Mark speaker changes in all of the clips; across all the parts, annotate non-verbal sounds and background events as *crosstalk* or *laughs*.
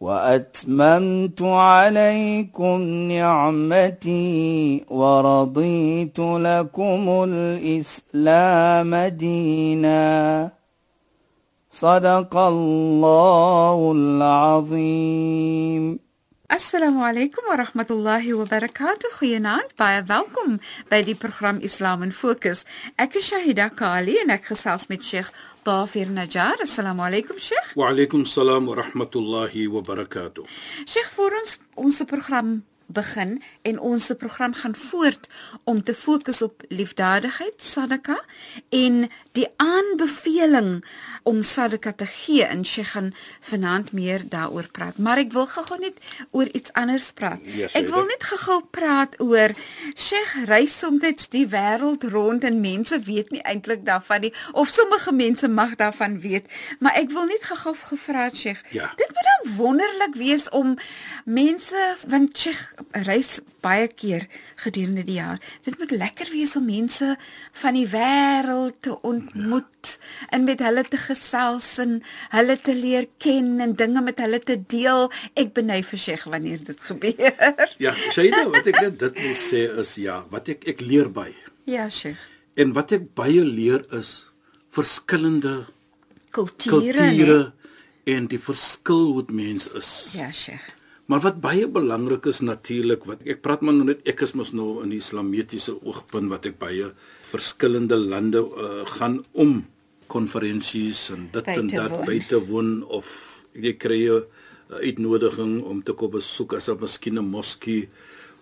Speaker 1: واتممت عليكم نعمتي ورضيت لكم الاسلام دينا صدق الله العظيم
Speaker 2: Assalamu alaykum wa rahmatullahi wa barakatuh. Goeienaand. Baie welkom by die program Islam in Fokus. Ek is Shahida Kali en ek gesels met Sheikh Dafir Najjar. Assalamu alaykum Sheikh.
Speaker 3: Wa alaykum salaam wa rahmatullahi wa barakatuh.
Speaker 2: Sheikh, vir ons ons program begin en ons program gaan voort om te fokus op liefdadigheid, sadaka en die aanbeveling om sadaka te gee. En sy gaan vanaand meer daaroor praat, maar ek wil gou-gou net oor iets anders praat.
Speaker 3: Ja,
Speaker 2: ek wil net gou-gou praat oor Sheikh reis soms die wêreld rond en mense weet nie eintlik daarvan nie of sommige mense mag daarvan weet, maar ek wil net gou-gou gevra het Sheikh.
Speaker 3: Ja.
Speaker 2: Dit moet dan wonderlik wees om mense want Sheikh reis baie keer gedurende die jaar. Dit moet lekker wees om mense van die wêreld te ontmoet ja. en met hulle te gesels en hulle te leer ken en dinge met hulle te deel. Ek beny vir Sheikh wanneer dit gebeur.
Speaker 3: Ja, Shaida, wat ek net dit wil sê is ja, wat ek ek leer by.
Speaker 2: Ja, Sheikh.
Speaker 3: En wat ek baie leer is verskillende
Speaker 2: Kulture.
Speaker 3: kulture en die verskil wat mens is.
Speaker 2: Ja, Sheikh.
Speaker 3: Maar wat baie belangrik is natuurlik wat ek praat maar nou net ek is mos nou in die islamitiese oogpunt wat ek baie verskillende lande uh, gaan om konferensies en dit
Speaker 2: By
Speaker 3: en dat
Speaker 2: woon.
Speaker 3: by te woon of jy kry 'n uitnodiging om te kom besoek as 'n miskien 'n moskee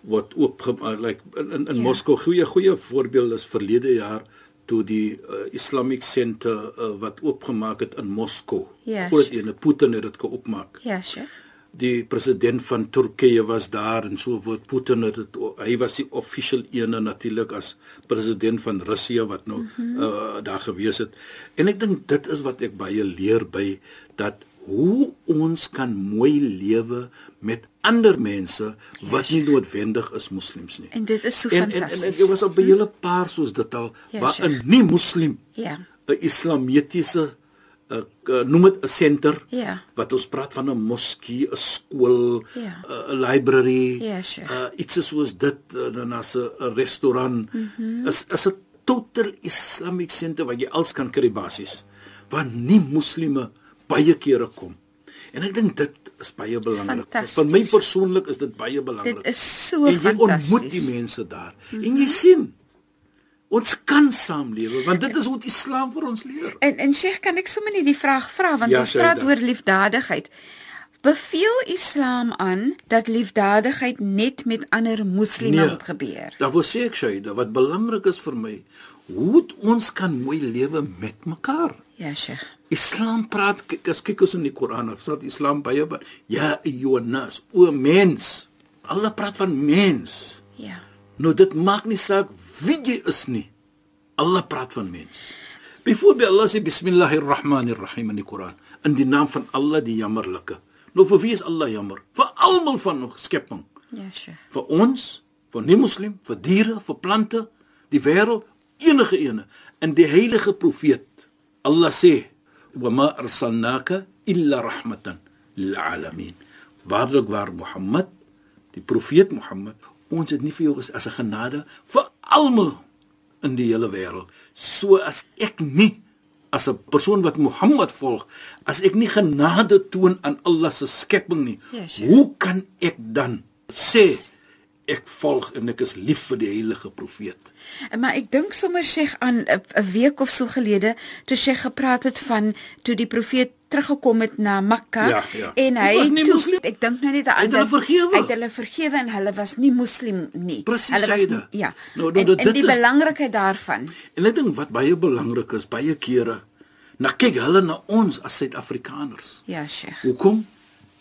Speaker 3: wat oop like in in, in
Speaker 2: Ja.
Speaker 3: Moskou goeie goeie voorbeeld is verlede jaar toe die uh, Islamic Center uh, wat oopgemaak het in Moskou.
Speaker 2: Ja,
Speaker 3: Groot
Speaker 2: sure.
Speaker 3: ene Putin het dit geoopmaak
Speaker 2: Ja, Sheikh.
Speaker 3: Die president van Turkye was daar en so word Putin het dit hy was die official ene natuurlik as president van Russia wat nou mm -hmm. uh, daar gewees het en ek dink dit is wat ek baie leer by dat hoe ons kan mooi lewe met ander mense wat nie noodwendig is moslems nie
Speaker 2: En dit is so
Speaker 3: en, en, en, en
Speaker 2: fantasties.
Speaker 3: dit was op 'n hele paar soos dit al
Speaker 2: Ja,
Speaker 3: waar
Speaker 2: Sheikh.
Speaker 3: 'n nie moslim
Speaker 2: Ja.
Speaker 3: 'n islamitiese uh, noem dit 'n senter
Speaker 2: Ja.
Speaker 3: wat ons praat van 'n moskee, 'n skool, 'n
Speaker 2: Ja.
Speaker 3: uh, library,
Speaker 2: Ja, sure.
Speaker 3: uh, iets soos dit uh, dan as 'n restaurant mm -hmm. is is 'n total Islamic center waar jy alles kan kry basies waar nie moslime baie kere kom. En ek dink dit is baie belangrik.
Speaker 2: fantasties.
Speaker 3: Vir my persoonlik is dit baie belangrik.
Speaker 2: Dit is so
Speaker 3: en jy
Speaker 2: fantasties.
Speaker 3: ontmoet die mense daar. Mm -hmm. En jy sien ons kan saamlewe want dit is die Islam vir ons leer.
Speaker 2: En en Sheikh, kan ek sommer net die vraag vra want
Speaker 3: Ja,
Speaker 2: ons praat oor liefdadigheid. Beveel Islam aan dat liefdadigheid net met ander moslime
Speaker 3: Nee.
Speaker 2: moet gebeur?
Speaker 3: Daar wil sê ek Shaida, wat belangrik is vir my, hoe ons kan mooi lewe met mekaar.
Speaker 2: Ja, Sheikh.
Speaker 3: Islam praat as kyk ons in die Koran, of staat Islam baie van ja ayyuhannas, o mens. Allah praat van mens.
Speaker 2: Ja.
Speaker 3: Nou dit maak nie saak wie jy is nie. Allah praat van mens. Byvoorbeeld Allah sê bismillahirrahmanirrahim in die Koran, in die naam van Allah die jammerlike. Nou vir wie is Allah jammer? Vir almal van skepping
Speaker 2: Ja, Sheikh.
Speaker 3: vir ons, vir nie-moslim, vir diere, vir plante, die wêreld, enige ene. In die heilige profeet Allah sê: "Wa ma arsalnaka illa rahmatan lil alamin." Waarlik waar Mohammed, die profeet Mohammed, ons het nie vir jou as 'n genade vir almal in die hele wêreld. So as ek nie as 'n persoon wat Mohammed volg, as ek nie genade toon aan Allah se skepping nie,
Speaker 2: Ja, sure.
Speaker 3: hoe kan ek dan sê ek volg en ek is lief vir die heilige profeet?
Speaker 2: Maar ek dink sommer Sheikh aan 'n week of so gelede toe Sheikh gepraat het van toe die profeet teruggekom het na Mekka
Speaker 3: Ja, ja.
Speaker 2: en hy
Speaker 3: nie
Speaker 2: toe
Speaker 3: moslim.
Speaker 2: ek dink nou net aan
Speaker 3: hulle vergewe.
Speaker 2: Hy het hulle vergewe en hulle was nie moslim nie.
Speaker 3: Presies,
Speaker 2: hulle was
Speaker 3: Shaida.
Speaker 2: ja.
Speaker 3: Nou, nou,
Speaker 2: en,
Speaker 3: dit
Speaker 2: en die
Speaker 3: is-
Speaker 2: belangrikheid daarvan.
Speaker 3: En ek dink wat baie belangrik is, baie kere nou kyk hulle na ons as Suid-Afrikaners.
Speaker 2: Ja, Sheikh.
Speaker 3: Hoekom?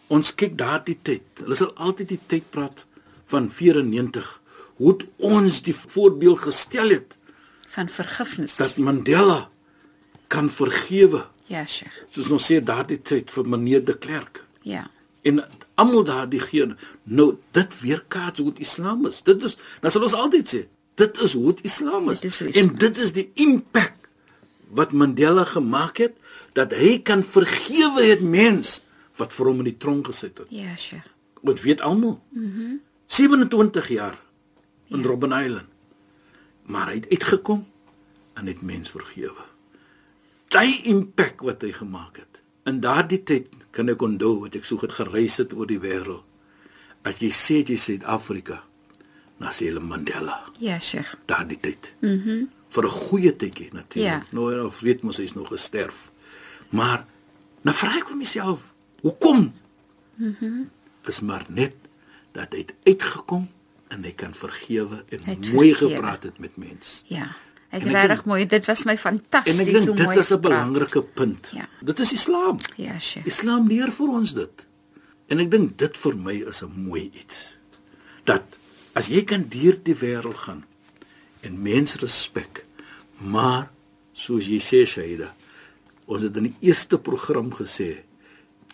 Speaker 3: Ons kyk daardie tyd. Hulle sal altyd die tyd praat van 94 hoe ons die voorbeeld gestel het
Speaker 2: van vergifnis.
Speaker 3: dat Mandela kan vergewe.
Speaker 2: Ja, Sheikh.
Speaker 3: Soos ons sê daardie tyd vir meneer de Klerk.
Speaker 2: Ja.
Speaker 3: En almal daardie geen nou dit weerkaats hoe dit Islam is. Dit is dan sal ons altyd sê, dit is hoe Islam is.
Speaker 2: Dit is hoe
Speaker 3: en dit is die impak wat Mandela gemaak het dat hy kan vergewe het mens wat vir hom in die tronk gesit het.
Speaker 2: Ja, Sheikh.
Speaker 3: Wat weet almal? Mhm. Mm 27 jaar in ja. Robben Island. Maar hy het uitgekom en het mens vergewe. Daai impak wat hy gemaak het. In daardie tyd kan ek onthou wat ek so goed gereis het oor die wêreld. As jy sê jy Suid-Afrika, sê hulle Mandela
Speaker 2: Ja, Sheikh.
Speaker 3: daardie tyd. Mhm. Mm vir 'n goeie tydjie natuurlik.
Speaker 2: Ja.
Speaker 3: Nou of weet mos hy's nog gesterf. Maar nou vra ek vir myself, hoekom? Mhm. Mm is maar net dat hy het uitgekom en hy kan vergewe en
Speaker 2: Hy het
Speaker 3: mooi
Speaker 2: vergewe.
Speaker 3: gepraat het met mense.
Speaker 2: Ja. Ek
Speaker 3: En ek
Speaker 2: regtig
Speaker 3: dink-
Speaker 2: mooi. Dit was my
Speaker 3: En
Speaker 2: fantasties
Speaker 3: ek dink
Speaker 2: hoe mooi
Speaker 3: dit is 'n
Speaker 2: het.
Speaker 3: belangrike punt.
Speaker 2: Ja.
Speaker 3: Dit is Islam.
Speaker 2: Ja, Sheikh.
Speaker 3: Islam leer vir ons dit. En ek dink dit vir my is 'n mooi iets. Dat as jy kan deur die wêreld gaan en mense respek, maar soos jy sê Shaida, ons het in die eerste program gesê,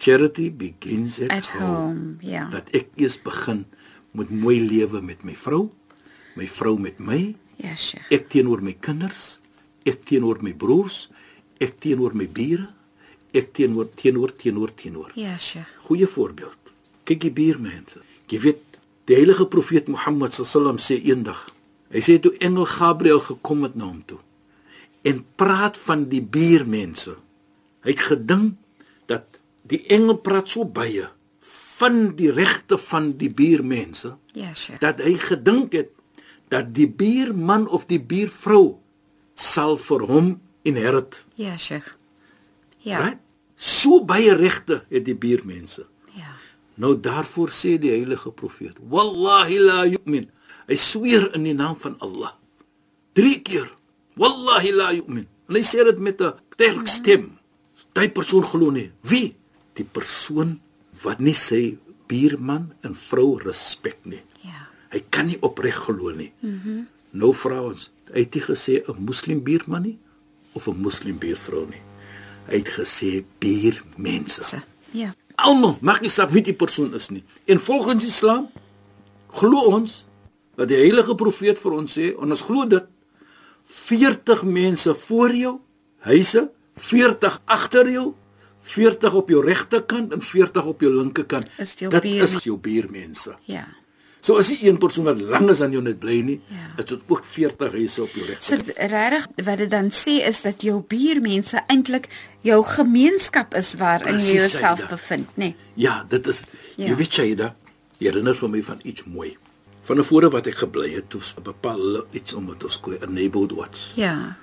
Speaker 3: charity begins at,
Speaker 2: At home. Ja.
Speaker 3: Dat ek eers begin met mooi lewe met my vrou, my vrou met my,
Speaker 2: Ja, Sheikh.
Speaker 3: ek teenoor my kinders, ek teenoor my broers, ek teenoor my bure, ek teenoor teenoor teenoor teenoor.
Speaker 2: Ja, Sheikh.
Speaker 3: Goeie voorbeeld. Kyk die buurmense. Jy weet, die heilige profeet Mohammed sallam sê eendag, hy sê toe engel Gabriël gekom het na hom toe en praat van die buurmense. Hy het gedink dat die engel praat so baie van die regte van die buurmense
Speaker 2: Ja, Sheikh.
Speaker 3: dat hy gedink het dat die buurman of die buurvrou sal vir hom inherit.
Speaker 2: Ja, Sheikh. Ja.
Speaker 3: Right? So baie regte het die buurmense.
Speaker 2: Ja.
Speaker 3: Nou daarvoor sê die heilige profeet: "Wallahi la yu'min." Hy sweer in die naam van Allah. 3 keer. "Wallahi la yu'min." En hy sê dit met 'n sterk stem. Daai persoon glo nie. Wie? Die persoon wat nie sy buurman en vrou respek nie.
Speaker 2: Ja.
Speaker 3: Hy kan nie opreg glo nie. Mhm. Mm nou vra ons, hy het nie gesê 'n moslim buurman nie of 'n moslim buurvrou nie. Hy het gesê buurmense.
Speaker 2: Ja.
Speaker 3: Almal, mag nie saak wie die persoon is nie. En volgens Islam glo ons dat die heilige profeet vir ons sê, en ons glo dit 40 mense voor jou, huise, 40 agter jou, 40 op jou regterkant en 40 op jou linkerkant. Dit
Speaker 2: buur-
Speaker 3: is jou buurmense.
Speaker 2: Ja.
Speaker 3: So as jy een persoon wat lang is aan jou net bly nie,
Speaker 2: Ja.
Speaker 3: is dit ook 40 huise op jou
Speaker 2: So
Speaker 3: regterkant.
Speaker 2: regtig wat dit dan sê is dat jou buurmense eintlik jou gemeenskap is waarin jy jouself bevind, nê? Nee.
Speaker 3: Ja, dit is
Speaker 2: Ja.
Speaker 3: jy weet Shaida, jy herinner vir my van iets mooi. Van 'n voorre wat ek gebly het, toe 'n bepaalde iets om wat ons koe 'n neighborhood watch.
Speaker 2: Ja.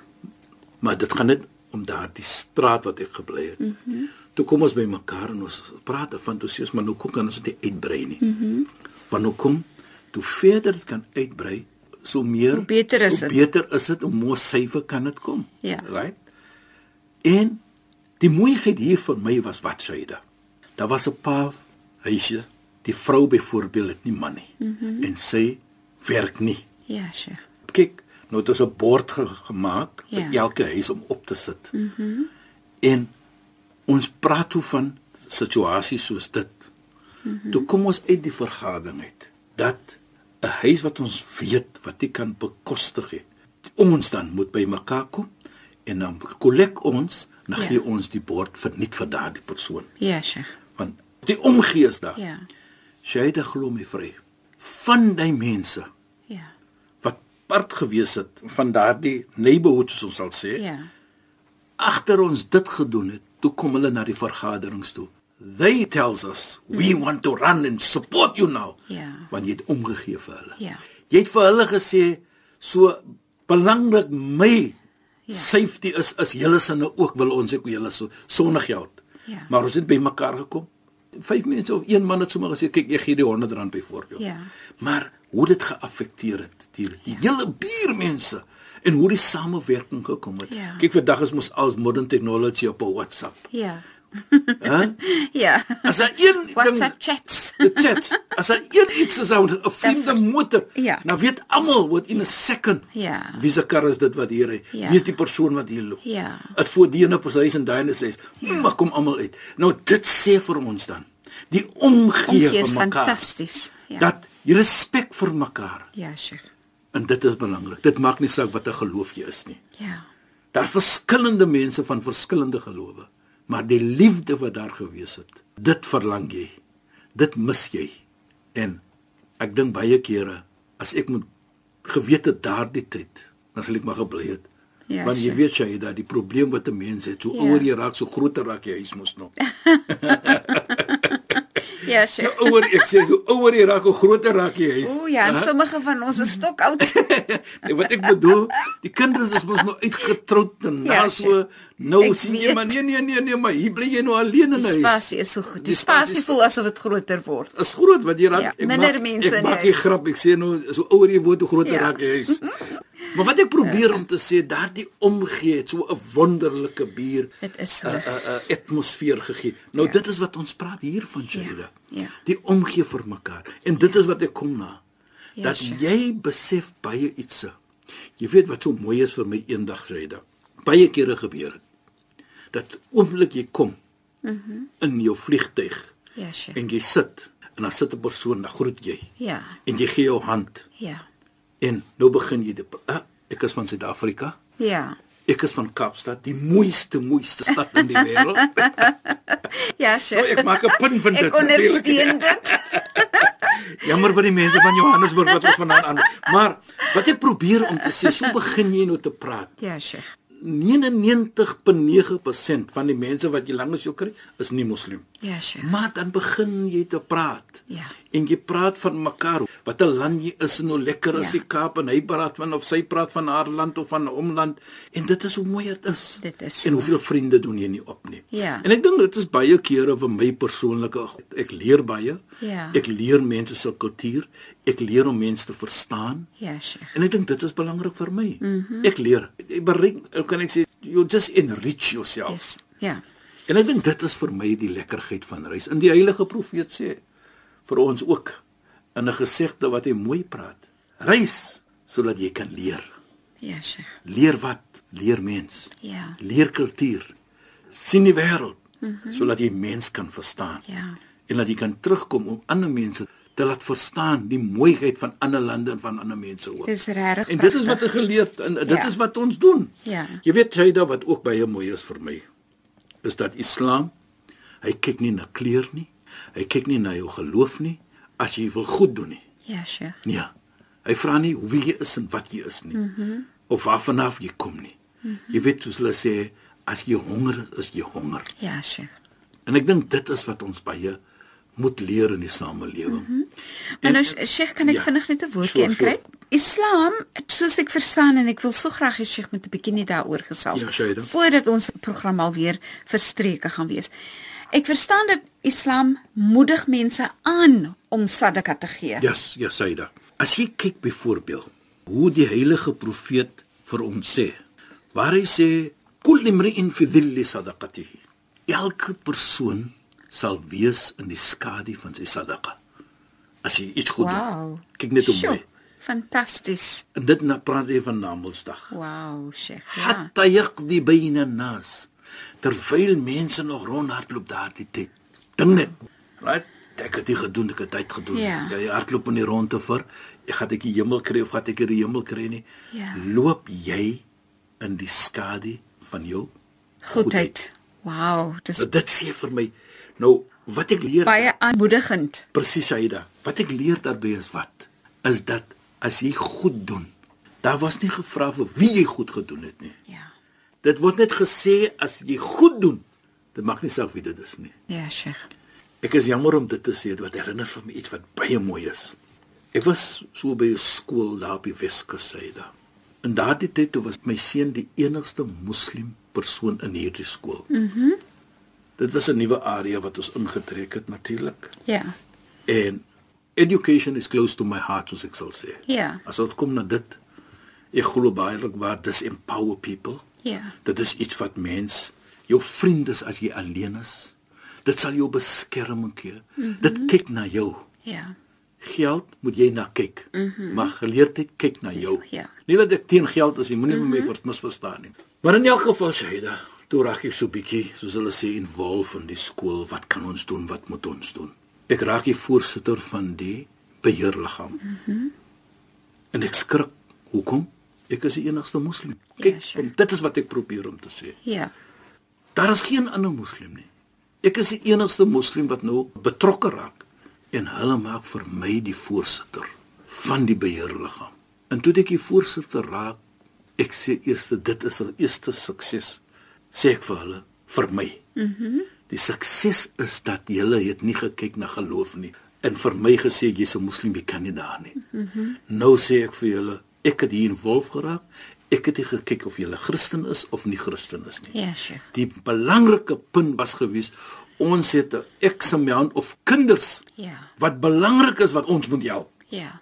Speaker 3: Maar dit gaan net om daardie straat wat ek gebly het. Mm. -hmm. Toe kom ons by mekaar en ons praat van toe sê ons maar nou kom kan ons dit uitbrei nie. Mm. -hmm. Want nou kom toe verder dit kan uitbrei, so meer
Speaker 2: Hoe beter is
Speaker 3: hoe
Speaker 2: dit.
Speaker 3: beter is dit om more syfer kan dit kom.
Speaker 2: Ja.
Speaker 3: Right? En die mooiheid hier vir my was wat Shaida. Daar was 'n paar huise, die vrou byvoorbeeld het nie man nie mm -hmm. en sy werk nie.
Speaker 2: Ja, Sheikh.
Speaker 3: Kyk, nou het ons 'n bord ge gemaak vir
Speaker 2: Ja.
Speaker 3: elke huis om op te sit. Mhm. Mm en ons praat toe van situasies soos dit. Mm toe kom ons uit die vergadering uit dat 'n huis wat ons weet wat nie kan bekostig nie. Ons dan moet by mekaar kom en dan kollek ons, dan
Speaker 2: Ja.
Speaker 3: gee ons die bord vir nie vir daardie persoon.
Speaker 2: Ja, Sheikh.
Speaker 3: Want die omgee is daar.
Speaker 2: Ja.
Speaker 3: Shaida glo my vry. Van die mense
Speaker 2: Ja.
Speaker 3: Wat part gewees het van daardie neighborhood soos ons sal sê,
Speaker 2: Ja.
Speaker 3: agter ons dit gedoen het, toe kom hulle na die vergaderings toe. They tells us we want to run and support you now.
Speaker 2: Ja.
Speaker 3: Want jy het omgegee vir hulle.
Speaker 2: Ja.
Speaker 3: Jy het vir hulle gesê so belangrik my
Speaker 2: Ja.
Speaker 3: safety is is julle sinne ook wil ons ek julle so sonder geld.
Speaker 2: Ja.
Speaker 3: Maar ons het by mekaar gekom. Vyf mense of een man het sommer gesê kyk ek gee die 100 rand byvoorbeeld.
Speaker 2: Ja.
Speaker 3: Maar hoe dit geaffekteer het die die ja. hele buurmense en hoe die samewerking gekom het.
Speaker 2: Ja.
Speaker 3: Kyk vandag is mos als modern technology op 'n WhatsApp.
Speaker 2: Ja.
Speaker 3: Hæ? *laughs*
Speaker 2: Ja.
Speaker 3: As daar een
Speaker 2: WhatsApp
Speaker 3: ding
Speaker 2: chats.
Speaker 3: the chat, as daar een iets is aan 'n vreemde motor,
Speaker 2: Ja.
Speaker 3: dan weet almal wat in 'n second.
Speaker 2: Ja.
Speaker 3: Wie se kar is dit wat hier ry?
Speaker 2: Ja.
Speaker 3: Wie is die persoon wat hier loop?
Speaker 2: Ja.
Speaker 3: Dit voor die ene persoon en daai ene sê, "Maar kom almal uit." Nou dit sê vir ons dan die omgee vir mekaar.
Speaker 2: fantasties. Ja.
Speaker 3: Dat jy respek vir mekaar
Speaker 2: Ja, Sheikh.
Speaker 3: en dit is belangrik. Dit maak nie saak watter geloof jy is nie.
Speaker 2: Ja.
Speaker 3: Daar verskillende mense van verskillende gelowe, maar die liefde wat daar gewees het, dit verlang jy. Dit mis jy. En ek dink baie kere as ek moet geweet het daardie tyd, dan sal ek maar gebly het.
Speaker 2: Ja,
Speaker 3: Want jy
Speaker 2: sure.
Speaker 3: weet jy dat die probleem wat 'n mens het, so
Speaker 2: Ja.
Speaker 3: ouer jy raak, so groter raak jy huis mos nog. *laughs*
Speaker 2: Ja,
Speaker 3: So
Speaker 2: Sheikh.
Speaker 3: ouer ek sê so ouer jy raak, hoe groter raak jy huis.
Speaker 2: O ja, en
Speaker 3: Hæ?
Speaker 2: sommige van ons is stok oud. *laughs*
Speaker 3: nee, wat ek bedoel, die kinders is mos nou uitgetroud en
Speaker 2: Ja,
Speaker 3: ja, so nou
Speaker 2: Ek
Speaker 3: sien jy maar nee nee nee nee, maar hier bly jy nou alleen in
Speaker 2: Die
Speaker 3: huis.
Speaker 2: spasie is so goed. Die
Speaker 3: Die spasie
Speaker 2: voel asof dit groter word.
Speaker 3: is groot wat jy raak.
Speaker 2: Ja,
Speaker 3: ek
Speaker 2: minder
Speaker 3: maak-
Speaker 2: mense in
Speaker 3: Ek
Speaker 2: die
Speaker 3: maak
Speaker 2: huis.
Speaker 3: grap, ek sê nou so ouer jy word, hoe groter
Speaker 2: Ja.
Speaker 3: raak jy huis. *laughs* maar wat ek probeer om te sê, daardie omgee het so 'n wonderlike bier
Speaker 2: Dit is so.
Speaker 3: 'n 'n 'n atmosfeer gegee. Nou
Speaker 2: Ja.
Speaker 3: dit is wat ons praat hier van Shaida.
Speaker 2: ja.
Speaker 3: Die omgee vir mekaar. En dit is wat ek kom na.
Speaker 2: Ja,
Speaker 3: dat
Speaker 2: Sheikh.
Speaker 3: jy besef baie iets. Jy weet wat so mooi is vir my eendag Shaida. Baie kere gebeur het. Dat oomblik jy kom
Speaker 2: Mhm.
Speaker 3: mm in jou vliegtyg
Speaker 2: Ja, Sheikh.
Speaker 3: en jy sit en dan sit 'n persoon, dan groet jy
Speaker 2: Ja.
Speaker 3: en jy gee jou hand
Speaker 2: Ja.
Speaker 3: En nou begin jy die ah, ek is van Suid-Afrika.
Speaker 2: Ja.
Speaker 3: Ek is van Kaapstad, die mooiste mooiste stad in die wêreld. *laughs*
Speaker 2: Ja,
Speaker 3: Nou,
Speaker 2: Sheikh.
Speaker 3: ek maak 'n punt van dit.
Speaker 2: Ek ondersteun *laughs* dit.
Speaker 3: Jammer vir die mense van Johannesburg wat ons vanaand aan. Maar wat ek probeer om te sê, so begin jy nou te praat.
Speaker 2: Ja, Sheikh.
Speaker 3: 99.9% van die mense wat jy langs jou kry, is nie moslim.
Speaker 2: Ja, Sheikh.
Speaker 3: Maar dan begin jy te praat.
Speaker 2: Ja.
Speaker 3: En jy praat van mekaar, wat 'n land jy is en hoe lekker is
Speaker 2: Ja.
Speaker 3: die Kaap en hy praat van of sy praat van haar land of van omland en dit is hoe mooi dit is.
Speaker 2: Dit is
Speaker 3: En hoeveel vriende doen jy nie op nie.
Speaker 2: Ja.
Speaker 3: En ek dink dit is baie kere vir my persoonlike ek leer baie.
Speaker 2: Ja.
Speaker 3: Ek leer mense se kultuur, ek leer om mense te verstaan.
Speaker 2: Ja, Sheikh.
Speaker 3: En ek dink dit is belangrik vir my. Mm. -hmm. Ek leer. Ek bereik, hoe kan ek sê, you just enrich yourself.
Speaker 2: Yes. Ja.
Speaker 3: En ek dink dit is vir my die lekkerheid van reis. In die heilige profeet sê vir ons ook in 'n gesegde wat hy mooi praat. Reis sodat jy kan leer.
Speaker 2: Ja, Sheikh.
Speaker 3: Leer wat? Leer mens.
Speaker 2: Ja.
Speaker 3: Leer kultuur. sien die wêreld mm -hmm. sodat jy mens kan verstaan.
Speaker 2: Ja.
Speaker 3: En dat jy kan terugkom om ander mense te laat verstaan die mooiheid van ander lande en van ander mense ook.
Speaker 2: Dis regtig.
Speaker 3: En dit is wat ek geleer en dit
Speaker 2: Ja.
Speaker 3: is wat ons doen.
Speaker 2: Ja.
Speaker 3: Jy weet Jaida wat ook baie mooi is vir my is dat Islam hy kyk nie na kleur nie. Hy kyk nie na jou geloof nie as jy wil goed doen nie.
Speaker 2: Ja, Sheikh.
Speaker 3: Nee. Hy vra nie wie jy is en wat jy is nie. Mm -hmm. Of waarvan af jy kom nie. Mm -hmm. Jy weet hoe hulle sê as jy honger is, is jy honger.
Speaker 2: Ja, Sheikh.
Speaker 3: En ek dink dit is wat ons baie moet leer in die samelewing. Mm -hmm.
Speaker 2: Maar nou Sheikh, kan ek
Speaker 3: ja.
Speaker 2: vinnig net 'n woordjie
Speaker 3: Sure,
Speaker 2: inkry?
Speaker 3: sure.
Speaker 2: Islam, soos ek verstaan en ek wil so graag hê Sheikh moet 'n bietjie net daaroor gesels
Speaker 3: Ja,
Speaker 2: voordat ons program alweer verstreke gaan wees. Ek verstaan dat Islam moedig mense aan om sadaka te gee.
Speaker 3: Yes, yes, Saida. As jy kyk byvoorbeeld hoe die heilige profeet vir ons sê, waar hy sê kul imri'in fi dhilli sadaqatihi. Elke persoon sal wees in die skadu van sy sadaqa. As jy iets goed
Speaker 2: Wow.
Speaker 3: doen. Kyk net
Speaker 2: Sjoe,
Speaker 3: mooi.
Speaker 2: Fantasties.
Speaker 3: En dit na praat hy van Namedsdag.
Speaker 2: Wow, Sheikh. Ja.
Speaker 3: Hatta yaqdi bayna an-nas. Terwyl mense nog rondhardloop daardie tyd. Dink net. Right? Ek het dit gedoen, ek het dit gedoen.
Speaker 2: Ja.
Speaker 3: jy hardloop in die ronde vir ek gaan ek die hemel kry of gaan ek die hemel kry nie.
Speaker 2: Ja.
Speaker 3: Loop jy in die skadu van jou
Speaker 2: Goedheid. Wow, dis
Speaker 3: Nou, Dit sê vir my nou wat ek leer
Speaker 2: baie aanmoedigend.
Speaker 3: presies Aida. Wat ek leer daarbey is wat is dat as jy goed doen, daar was nie gevra vir wie jy goed gedoen het nie.
Speaker 2: Ja.
Speaker 3: Dit word net gesê as jy goed doen, dit maak nie saak wie dit is nie.
Speaker 2: Ja, Sheikh.
Speaker 3: Ek is jammer om dit te sê, wat herinner vir my iets wat baie mooi is. Ek was so by skool daar op die Weskus Saida. In daardie tyd toe was my seun die enigste moslim persoon in hierdie skool. Mhm. Mm dit was 'n nuwe area wat ons ingetrek het natuurlik.
Speaker 2: Ja.
Speaker 3: En education is close to my heart soos ek sal sê.
Speaker 2: Ja.
Speaker 3: As dit kom na dit, ek glo baie waar dis empower people.
Speaker 2: Ja.
Speaker 3: Dit is iets wat mens Jou vriend is as jy alleen is. Dit sal jou beskerming gee. Mm -hmm. Dit kyk na jou.
Speaker 2: Ja.
Speaker 3: Geld moet jy na kyk. Mm -hmm. Maar geleerdheid kyk na jou.
Speaker 2: Ja.
Speaker 3: Nie dat ek teen geld is, jy moenie mm -hmm. my word misverstaan nie. Maar in elk geval Shaida, toe raak ek so bietjie, soos hulle sê, involved in die skool. Wat kan ons doen? Wat moet ons doen? Ek raak die voorsitter van die beheerliggaam. Mhm. Mm en ek skrik. Hoekom? Ek is die enigste moslim. Kyk,
Speaker 2: Ja, sure.
Speaker 3: dit is wat ek probeer om te sê.
Speaker 2: Ja.
Speaker 3: Daar is geen ander moslim nie. Ek is die enigste moslim wat nou betrokke raak en hulle maak vir my die voorsitter van die beheerliggaam. En toe ek die voorsitter raak, ek sê eers dit is 'n eerste sukses sê ek vir hulle vir my. Mhm. Mm die sukses is dat julle het nie gekyk na geloof nie en vir my gesê jy's 'n moslim, jy kan nie daar nie. Mhm. Mm nou sê ek vir julle, ek het hier involf geraak. Ek het nie gekyk of jy 'n Christen is of nie Christen is nie.
Speaker 2: Ja, Sheikh.
Speaker 3: Die belangrike punt was gewees ons het 'n eksamen of kinders
Speaker 2: Ja.
Speaker 3: wat belangrik is wat ons moet help.
Speaker 2: Ja.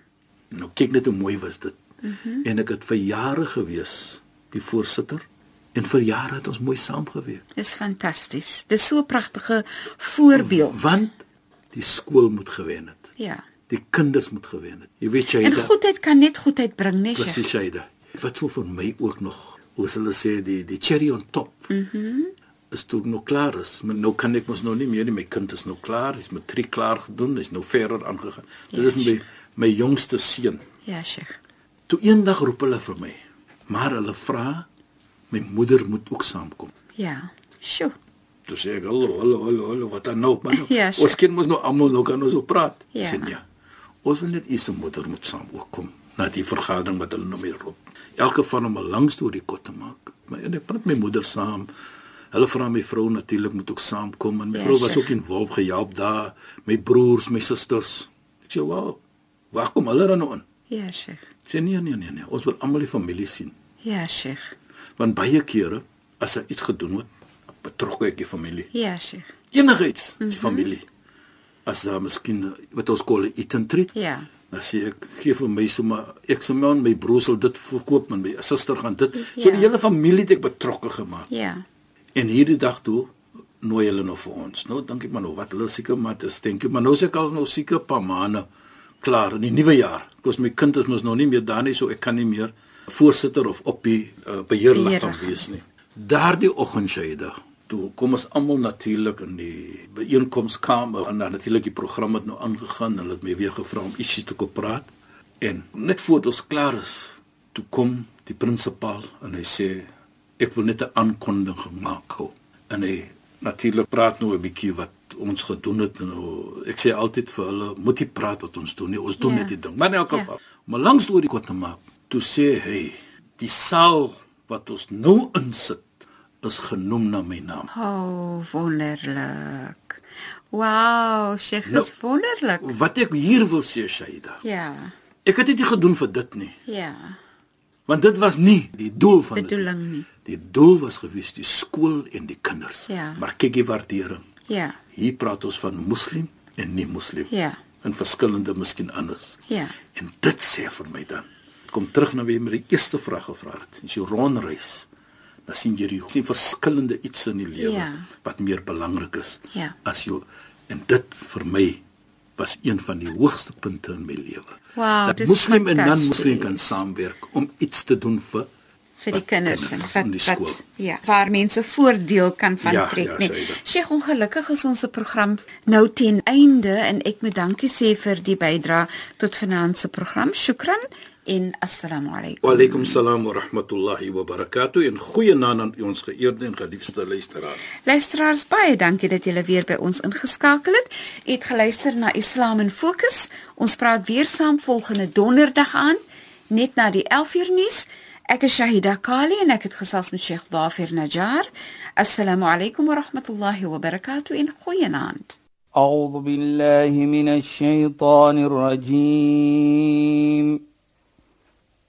Speaker 3: Nou kyk net hoe mooi was dit. Mm. -hmm. En ek het vir jare gewees die voorsitter en vir jare het ons mooi saamgewerk.
Speaker 2: Dis fantasties. Dis so 'n pragtige voorbeeld.
Speaker 3: Want die skool moet gewen het.
Speaker 2: Ja.
Speaker 3: Die kinders moet gewen het. Jy weet jy
Speaker 2: En goedheid kan net goedheid bring, nee,
Speaker 3: presies jy. Wat so vir my ook nog, hoe hulle sê die die cherry on top. Mhm. Mm is toe nog klaar is. Maar nou kan ek mos nou nie meer nie. My kind is nou klaar, hy's matriek klaar gedoen, hy's nou verder aangegaan. Dit
Speaker 2: Ja,
Speaker 3: is my my jongste seun.
Speaker 2: Ja, Sheikh.
Speaker 3: Toe eendag roep hulle vir my, maar hulle vra my moeder moet ook saamkom.
Speaker 2: Ja. Sjoe.
Speaker 3: Toe sê ek, "Hallo, hallo, hallo, hallo, wat dan nou, man? *laughs*
Speaker 2: Ja, sure.
Speaker 3: ons kind mos nou almal nou kan ons op praat."
Speaker 2: Ja.
Speaker 3: Ek sê nee. Ons wil net u se moeder moet saam ook kom na die vergadering wat hulle nou weer roep. Elke van hom 'n lang storie kort te maak. Maar en ek praat met my moeder saam. Hulle vra my vrou natuurlik moet ook saamkom en my
Speaker 2: Ja,
Speaker 3: vrou was ook involved gehelp daar, my broers, my susters. Ek sê, "Wow, waar kom hulle dan nou in?"
Speaker 2: Ja, Sheikh.
Speaker 3: Ek sê, "Nee, nee, nee, nee, ons wil almal die familie sien."
Speaker 2: Ja, Sheikh.
Speaker 3: Want baie kere as daar iets gedoen word, betrokke ek die familie.
Speaker 2: Ja, Sheikh.
Speaker 3: Enigiets, mm
Speaker 2: Mhm.
Speaker 3: -hmm. die familie. As daar miskien eh, wat ons kol 'n eat and treat,
Speaker 2: Ja.
Speaker 3: Dan sê ek gee vir my sommer ek sê man, my broer sal dit verkoop en my suster gaan dit. Ja. So
Speaker 2: Ja.
Speaker 3: die hele familie het ek betrokke gemaak.
Speaker 2: Ja.
Speaker 3: En hierdie dag toe nooi hulle nou vir ons. Nou dink ek maar nou wat hulle seker maar dis dink ek maar nou is ek al nou seker 'n paar maande klaar in die nuwe jaar. Kos my kind is mos nou nie meer daar nie, so ek kan nie meer voorsitter of op die uh, beheerliggaam
Speaker 2: Beheerliggaam.
Speaker 3: wees nie. Daardie oggend Shaida, toe kom ons almal natuurlik in die byeenkomskamer en dan natuurlik die program het nou aangegaan. Hulle het my weer gevra om ietsie te kom praat. En net voor ons klaar is, toe kom die prinsipaal en hy sê ek wil net 'n aankondiging maak. Ho. En hy natuurlik praat nou 'n bietjie wat ons gedoen het en nou, ek sê altyd vir hulle moet nie praat wat ons doen nie. Ons doen
Speaker 2: Ja.
Speaker 3: net die ding. Maar in elk
Speaker 2: Ja.
Speaker 3: geval, om 'n lang storie kort te maak, toe sê hy die saal wat ons nou insit is genoem na my naam.
Speaker 2: Oh, wonderlik. Wow, Sheikh,
Speaker 3: Nou-
Speaker 2: dis wonderlik.
Speaker 3: Wat ek hier wil sê, Shaida,
Speaker 2: Ja.
Speaker 3: ek het dit nie gedoen vir dit nie,
Speaker 2: Ja.
Speaker 3: want dit was nie die doel van dit.
Speaker 2: Bedoeling nie.
Speaker 3: Die doel was gewees die skool en die kinders.
Speaker 2: Ja.
Speaker 3: Maar kyk die waardering.
Speaker 2: Ja.
Speaker 3: Hier praat ons van moslim en nie moslim.
Speaker 2: Ja.
Speaker 3: En verskillende miskien anders.
Speaker 2: Ja.
Speaker 3: En dit sê vir my dan. Kom terug na wie my die eerste vraag gevra het. As jy rondreis, dan sien jy die sien verskillende iets in die lewe
Speaker 2: Ja.
Speaker 3: wat meer belangrik is
Speaker 2: Ja.
Speaker 3: as jou en dit vir my was een van die hoogste punte in my lewe.
Speaker 2: Wow,
Speaker 3: dat moslim en non-moslim
Speaker 2: fantasties.
Speaker 3: kan saamwerk om iets te doen vir
Speaker 2: vir die
Speaker 3: wat
Speaker 2: kinders en wat
Speaker 3: in die
Speaker 2: wat
Speaker 3: skool.
Speaker 2: ja, waar mense voordeel kan van
Speaker 3: Ja,
Speaker 2: trek,
Speaker 3: ja,
Speaker 2: nee. Sheikh, ongelukkig is ons se program nou ten einde en ek moet dankie sê vir die bydrae tot vanaand se program. Shukran en assalamu alaykum.
Speaker 3: Wa alaykum salaam wa rahmatullahi wa barakatuh en goeie naand aan ons geëerde en geliefde luisteraars.
Speaker 2: Luisteraars, baie dankie dat julle weer by ons ingeskakel het. U het geluister na Islam in Fokus. Ons praat weer saam volgende donderdag aan, net na die 11uur nuus. Ek is Shahida Kali en ek het gesels met Sheikh Dafir Najjar. Assalamu alaykum wa rahmatullahi wa barakatuh en goeienaand.
Speaker 1: أعوذ بالله من الشيطان الرجيم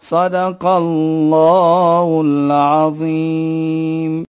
Speaker 1: صدق الله العظيم.